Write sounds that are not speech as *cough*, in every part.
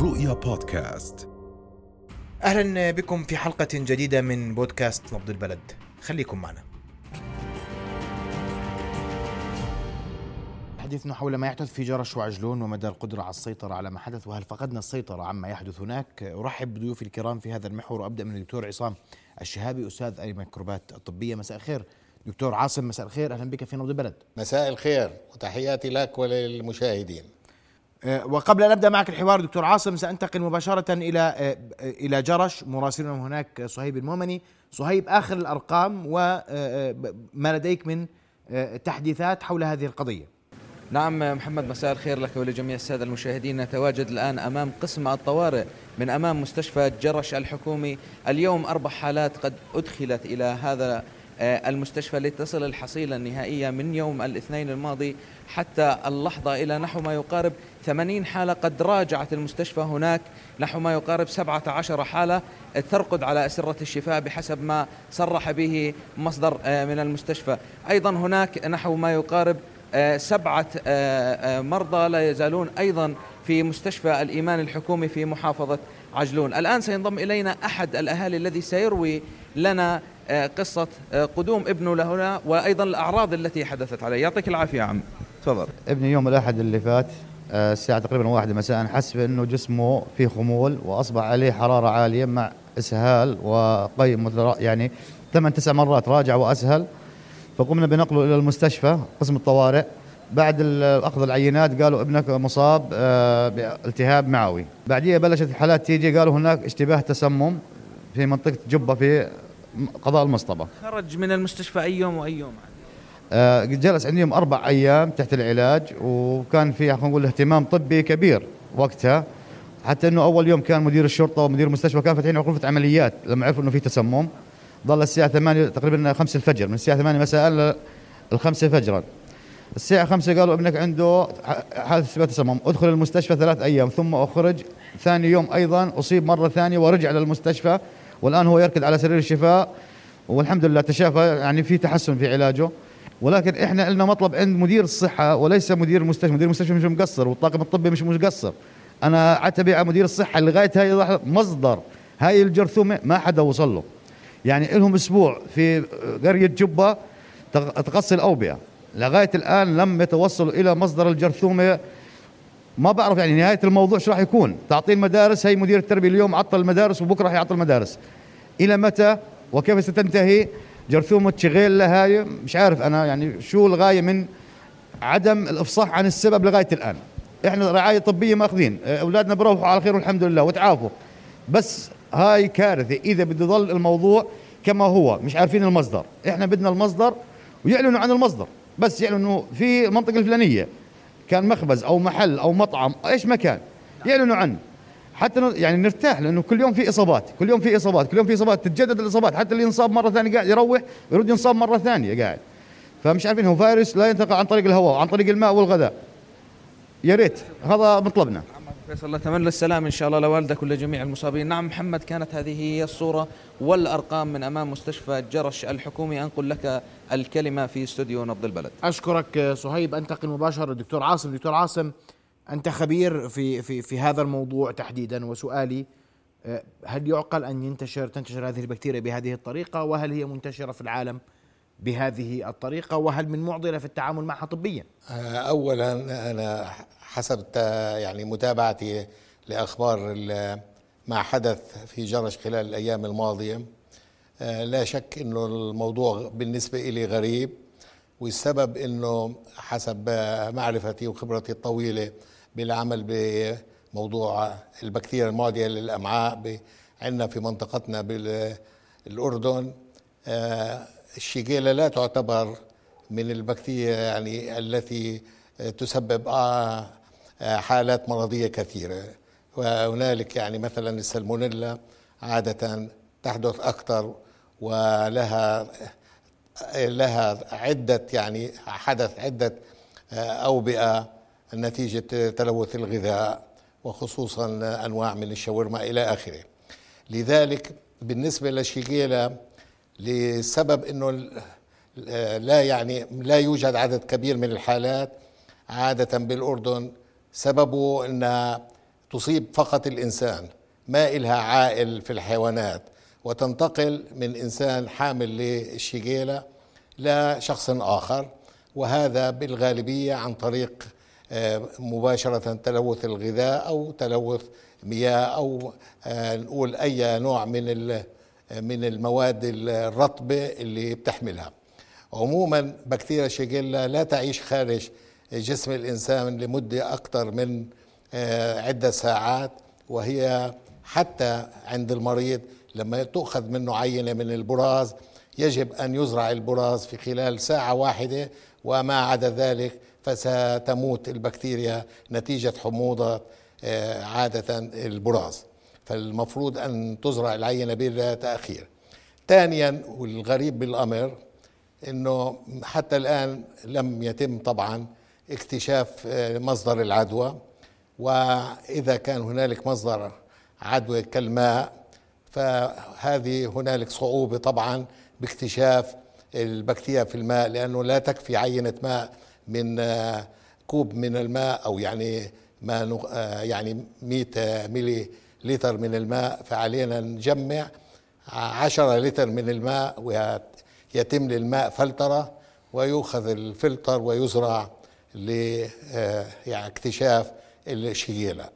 رؤيا بودكاست. أهلا بكم في حلقة جديدة من بودكاست نبض البلد. خليكم معنا. حديثنا حول ما يحدث في جرش وعجلون ومدى القدرة على السيطرة على ما حدث وهل فقدنا السيطرة عما يحدث هناك. أرحب بضيوفي الكرام في هذا المحور وأبدأ من الدكتور عصام الشهابي أستاذ الميكروبات الطبية. مساء الخير. دكتور عاصم مساء الخير. أهلا بك في نبض البلد. مساء الخير وتحياتي لك وللمشاهدين. وقبل أن نبدا معك الحوار دكتور عاصم سأنتقل مباشرة إلى أه، إلى جرش. مراسلنا هناك صهيب المؤمني. صهيب آخر الأرقام وما لديك من تحديثات حول هذه القضية. نعم محمد مساء الخير لك ولجميع السادة المشاهدين. نتواجد الآن أمام قسم الطوارئ من أمام مستشفى جرش الحكومي. اليوم أربع حالات قد أدخلت إلى هذا آه، المستشفى لتصل الحصيلة النهائية من يوم الاثنين الماضي حتى اللحظة إلى نحو ما يقارب 80 حالة قد راجعت المستشفى هناك. نحو ما يقارب 17 حالة ترقد على أسرة الشفاء بحسب ما صرح به مصدر آه، من المستشفى. أيضا هناك نحو ما يقارب آه، سبعة مرضى لا يزالون أيضا في مستشفى الإيمان الحكومي في محافظة عجلون. الآن سينضم إلينا أحد الأهالي الذي سيروي لنا آه، قصة آه، قدوم ابنه لهنا وأيضا الأعراض التي حدثت عليه. يعطيك العافية يا عم. تفضل. ابني يوم الأحد اللي فات آه، الساعة تقريبا واحدة مساء. حس بأنه جسمه فيه خمول وأصبح عليه حرارة عالية مع إسهال وقي يعني ثمان تسع مرات راجع وأسهل. فقمنا بنقله إلى المستشفى قسم الطوارئ. بعد أخذ العينات قالوا ابنك مصاب بالتهاب معوي. بعديها بلشت الحالات تيجي قالوا هناك اشتباه تسمم في منطقة جبة في قضاء المصطبة. خرج من المستشفى أي يوم وأي يوم؟ آه جلس عندهم أربع أيام تحت العلاج وكان في خلينا نقول اهتمام طبي كبير وقتها حتى إنه أول يوم كان مدير الشرطة ومدير المستشفى كان فاتحين غرفه عمليات لما عرفوا إنه في تسمم. ظل الساعة 8 تقريبا 5 الفجر من الساعة 8 مساء الخمسة فجرا. الساعة 5 قالوا ابنك عنده اثبات تسمم. ادخل المستشفى ثلاث أيام ثم أخرج ثاني يوم أيضا أصيب مرة ثانية ورجع للمستشفى والآن هو يركض على سرير الشفاء والحمد لله تشافى يعني في تحسن في علاجه. ولكن إحنا لنا مطلب عند مدير الصحة وليس مدير المستشفى، مدير المستشفى مش مقصر والطاقم الطبي مش مقصر. أنا عتبي على مدير الصحة لغاية هاي اللحظة مصدر. هاي الجرثومة ما حدا وصل له. يعني لهم أسبوع في قرية جبة تقصي الاوبئه، لغاية الآن لم يتوصلوا إلى مصدر الجرثومة. ما بعرف يعني نهاية الموضوع شو راح يكون. تعطيل المدارس هي مدير التربية اليوم عطل المدارس وبكرة راح يعطل المدارس. إلى متى؟ وكيف ستنتهي؟ جرثومة شغيل هاي مش عارف أنا يعني شو الغاية من عدم الإفصاح عن السبب لغاية الآن. إحنا رعاية طبية ماخذين أولادنا بروحوا على خير والحمد لله وتعافوا. بس هاي كارثة إذا بده يضل الموضوع كما هو مش عارفين المصدر. إحنا بدنا المصدر ويعلنوا عن المصدر بس يعلنوا في المنطقة الفلانية كان مخبز أو محل أو مطعم إيش ما كان يعلنوا عنه. حتى يعني نرتاح لأنه كل يوم في إصابات كل يوم في إصابات كل يوم في إصابات تتجدد الإصابات حتى اللي ينصاب مرة ثانية قاعد يروح يرد ينصاب مرة ثانية قاعد. فمش عارفين هو فيروس لا ينتقل عن طريق الهواء وعن طريق الماء والغذاء. يا ريت هذا مطلبنا. فيصل نتمنى السلام إن شاء الله لوالدك ولجميع المصابين. نعم محمد كانت هذه هي الصورة والأرقام من أمام مستشفى جرش الحكومي. أنقل لك الكلمة في استوديو نبض البلد. أشكرك صهيب انتقل مباشره للدكتور عاصم. دكتور عاصم أنت خبير في في في هذا الموضوع تحديدا وسؤالي آه، هل يعقل أن ينتشر تنتشر هذه البكتيريا بهذه الطريقة؟ وهل هي منتشرة في العالم بهذه الطريقة؟ وهل من معضلة في التعامل معها طبيا؟ آه، اولا أنا حسب يعني متابعتي لأخبار ما حدث في جرش خلال الأيام الماضية. آه، لا شك إنه الموضوع بالنسبة لي غريب والسبب إنه حسب معرفتي وخبرتي الطويلة بالعمل بموضوع البكتيريا المعدية للأمعاء عندنا في منطقتنا بالأردن آه، الشيجيلا لا تعتبر من البكتيريا يعني التي تسبب آه، حالات مرضية كثيرة. وهنالك يعني مثلا السلمونيلا عادة تحدث أكثر ولها لها عدة يعني حدث عدة آه، نتيجة تلوث الغذاء وخصوصا أنواع من الشاورما إلى آخره. لذلك بالنسبة للشيجيلا لسبب إنه لا يعني لا يوجد عدد كبير من الحالات عادة بالأردن. سببه ان تصيب فقط الإنسان ما إلها عائل في الحيوانات وتنتقل من إنسان حامل للشيجيلا لشخص آخر وهذا بالغالبية عن طريق مباشرة تلوث الغذاء أو تلوث مياه أو آه، نقول أي نوع من من المواد الرطبة اللي بتحملها. عموما بكتيريا شيجيلا لا تعيش خارج جسم الإنسان لمدة أكثر من آه، عدة ساعات وهي حتى عند المريض لما تؤخذ منه عينة من البراز يجب أن يزرع البراز في خلال ساعة واحدة وما عدا ذلك فستموت البكتيريا نتيجة حموضة آه، عادة البراز. فالمفروض أن تزرع العينة بلا تأخير ثانيا والغريب بالأمر أنه حتى الآن لم يتم طبعا اكتشاف آه، مصدر العدوى. وإذا كان هنالك مصدر عدوى كالماء فهذه هنالك صعوبة طبعا باكتشاف البكتيريا في الماء لأنه لا تكفي عينة ماء من آه، كوب من الماء أو يعني ما آه، يعني 100 ملي لتر من الماء فعلينا نجمع 10 لتر من الماء ويتم للماء فلترة ويؤخذ الفلتر ويزرع آه، يعني الشييلة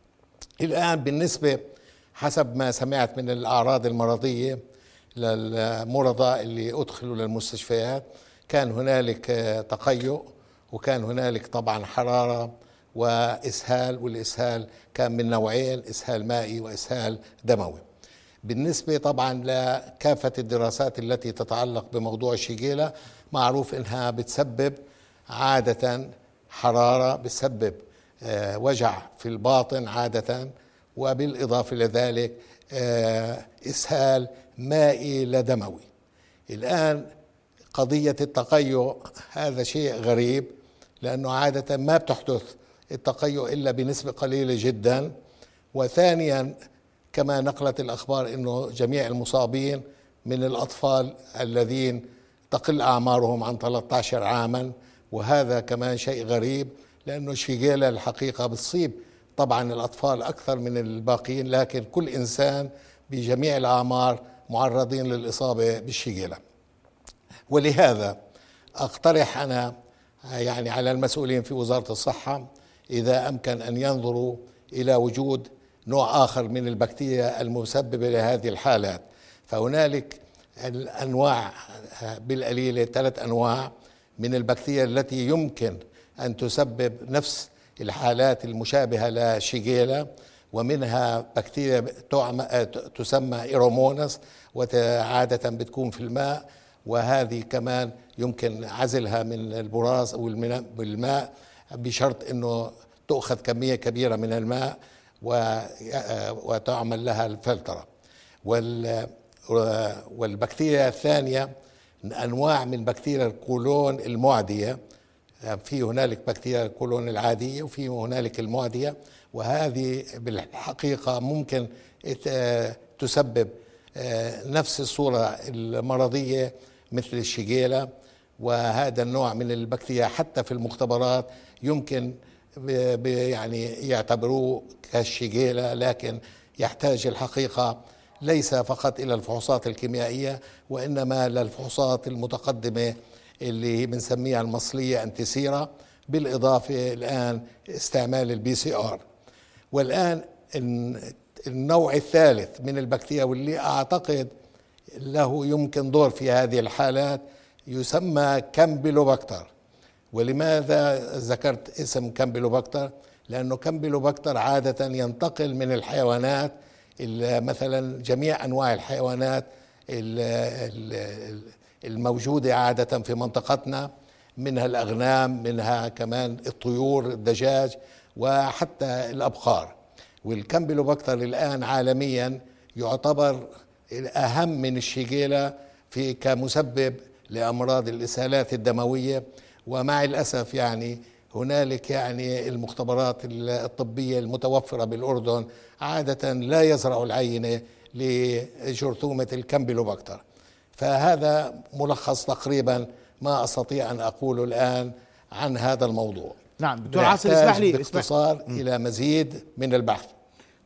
*clears throat* الآن بالنسبة حسب ما سمعت من الأعراض المرضية للمرضى اللي أدخلوا للمستشفيات كان هنالك تقيؤ وكان هنالك طبعا حرارة وإسهال والإسهال كان من نوعين إسهال مائي وإسهال دموي. بالنسبة طبعا لكافة الدراسات التي تتعلق بموضوع الشيجيلا معروف إنها بتسبب عادة حرارة بتسبب آه، وجع في الباطن عادة وبالإضافة لذلك آه، إسهال مائي لا دموي الآن قضية التقيؤ هذا شيء غريب لأنه عادة ما بتحدث التقيؤ إلا بنسبة قليلة جدا. وثانيا كما نقلت الأخبار أنه جميع المصابين من الأطفال الذين تقل أعمارهم عن 13 عاما. وهذا كمان شيء غريب لأنه شيجيلا الحقيقة بتصيب طبعا الأطفال أكثر من الباقيين لكن كل إنسان بجميع الأعمار معرضين للإصابة بالشيجيلا ولهذا أقترح أنا يعني على المسؤولين في وزارة الصحة إذا أمكن أن ينظروا إلى وجود نوع آخر من البكتيريا المسببة لهذه الحالات. فهنالك الأنواع بالقليلة ثلاث أنواع من البكتيريا التي يمكن أن تسبب نفس الحالات المشابهة لشيجيلا ومنها بكتيريا تسمى Aeromonas وعادة بتكون في الماء وهذه كمان يمكن عزلها من البراز أو بالماء بشرط أنه تؤخذ كمية كبيرة من الماء وتعمل لها الفلترة. والبكتيريا الثانية أنواع من بكتيريا الكولون المعدية. في هنالك بكتيريا الكولون العادية وفي هنالك المعدية. وهذه بالحقيقة ممكن تسبب آه، نفس الصورة المرضية مثل الشيجيلا وهذا النوع من البكتيريا حتى في المختبرات يمكن يعني يعتبروه كالشيجيلا لكن يحتاج الحقيقة ليس فقط إلى الفحوصات الكيميائية وإنما للفحوصات المتقدمة اللي بنسميها المصلية antisera بالإضافة الآن استعمال ال PCR. والآن النوع الثالث من البكتيريا واللي أعتقد له يمكن دور في هذه الحالات يسمى Campylobacter ولماذا ذكرت اسم Campylobacter لأنه Campylobacter عادة ينتقل من الحيوانات مثلا جميع أنواع الحيوانات الموجودة عادة في منطقتنا منها الأغنام منها كمان الطيور الدجاج وحتى الأبقار والكامبيلوبكتر الآن عالميا يعتبر الأهم من الشيجيلا في كمسبب لأمراض الإسهالات الدموية. ومع الأسف يعني هنالك يعني المختبرات الطبية المتوفرة بالأردن عادة لا يزرع العينة لجرثومة الكامبيلوبكتر فهذا ملخص تقريبا ما أستطيع أن أقوله الآن عن هذا الموضوع. نعم دكتور عاصم اسمح لي باختصار إلى مزيد من البحث.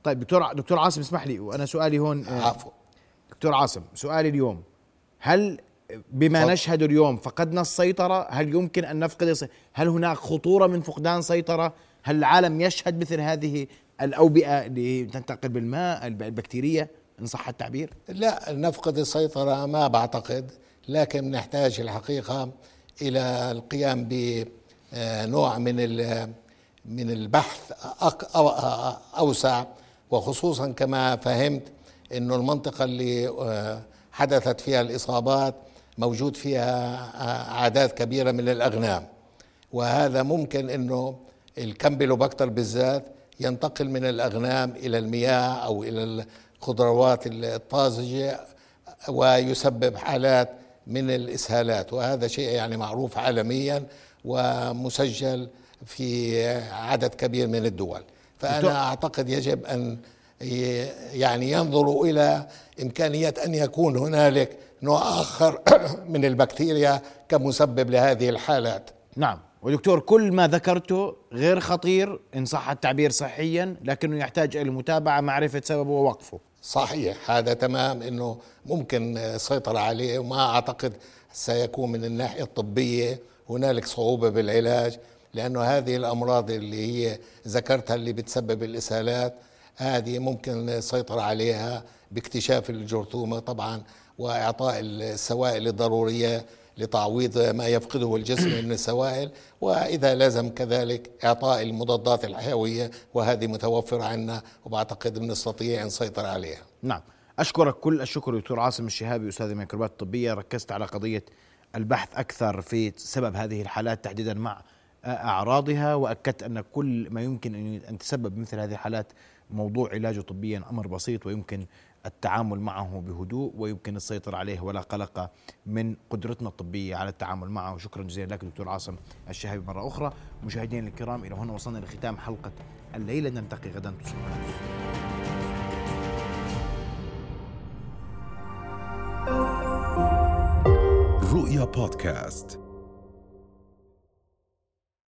طيب دكتور دكتور عاصم اسمح لي وأنا سؤالي هون آه، عفوا دكتور عاصم سؤالي اليوم. هل بما تفضل. نشهد اليوم فقدنا السيطرة هل يمكن أن نفقد هل هناك خطورة من فقدان سيطرة؟ هل العالم يشهد مثل هذه الأوبئة اللي تنتقل بالماء الب- البكتيرية؟ إن صح التعبير. لا نفقد السيطرة ما بعتقد لكن نحتاج الحقيقة إلى القيام بنوع من ال- من البحث أوسع وخصوصا كما فهمت أنه المنطقة اللي آه، حدثت فيها الإصابات موجود فيها آه، أعداد كبيرة من الأغنام. وهذا ممكن أنه الكمبيلوباكتر بالذات ينتقل من الأغنام إلى المياه أو إلى الخضروات الطازجة ويسبب حالات من الإسهالات. وهذا شيء يعني معروف عالميا ومسجل في عدد كبير من الدول. فأنا أعتقد يجب أن ي- يعني ينظروا إلى إمكانية أن يكون هنالك نوع آخر *clears throat* من البكتيريا كمسبب لهذه الحالات. نعم. ودكتور كل ما ذكرته غير خطير إن صح التعبير صحيا لكنه يحتاج إلى المتابعة معرفة سببه ووقفه. صحيح. هذا تمام إنه ممكن السيطرة عليه وما أعتقد سيكون من الناحية الطبية هنالك صعوبة بالعلاج لأنه هذه الأمراض اللي هي ذكرتها اللي بتسبب الإسهالات هذه ممكن السيطرة عليها باكتشاف الجرثومة طبعا وإعطاء السوائل الضرورية لتعويض ما يفقده الجسم من السوائل. وإذا لازم كذلك إعطاء المضادات الحيوية وهذه متوفرة عندنا وبعتقد بنستطيع نسيطر عليها. نعم. أشكرك كل الشكر دكتور عاصم الشهابي أستاذ الميكروبات الطبية. ركزت على قضية البحث أكثر في سبب هذه الحالات تحديدا مع أعراضها وأكدت أن كل ما يمكن أن تسبب مثل هذه الحالات موضوع علاجه طبيا أمر بسيط ويمكن التعامل معه بهدوء ويمكن السيطرة عليه ولا قلق من قدرتنا الطبية على التعامل معه. شكرا جزيلا لك دكتور عاصم الشهابي مرة أخرى. مشاهدينا الكرام إلى هنا وصلنا لختام حلقة الليلة. نلتقي غدا. رؤيا بودكاست.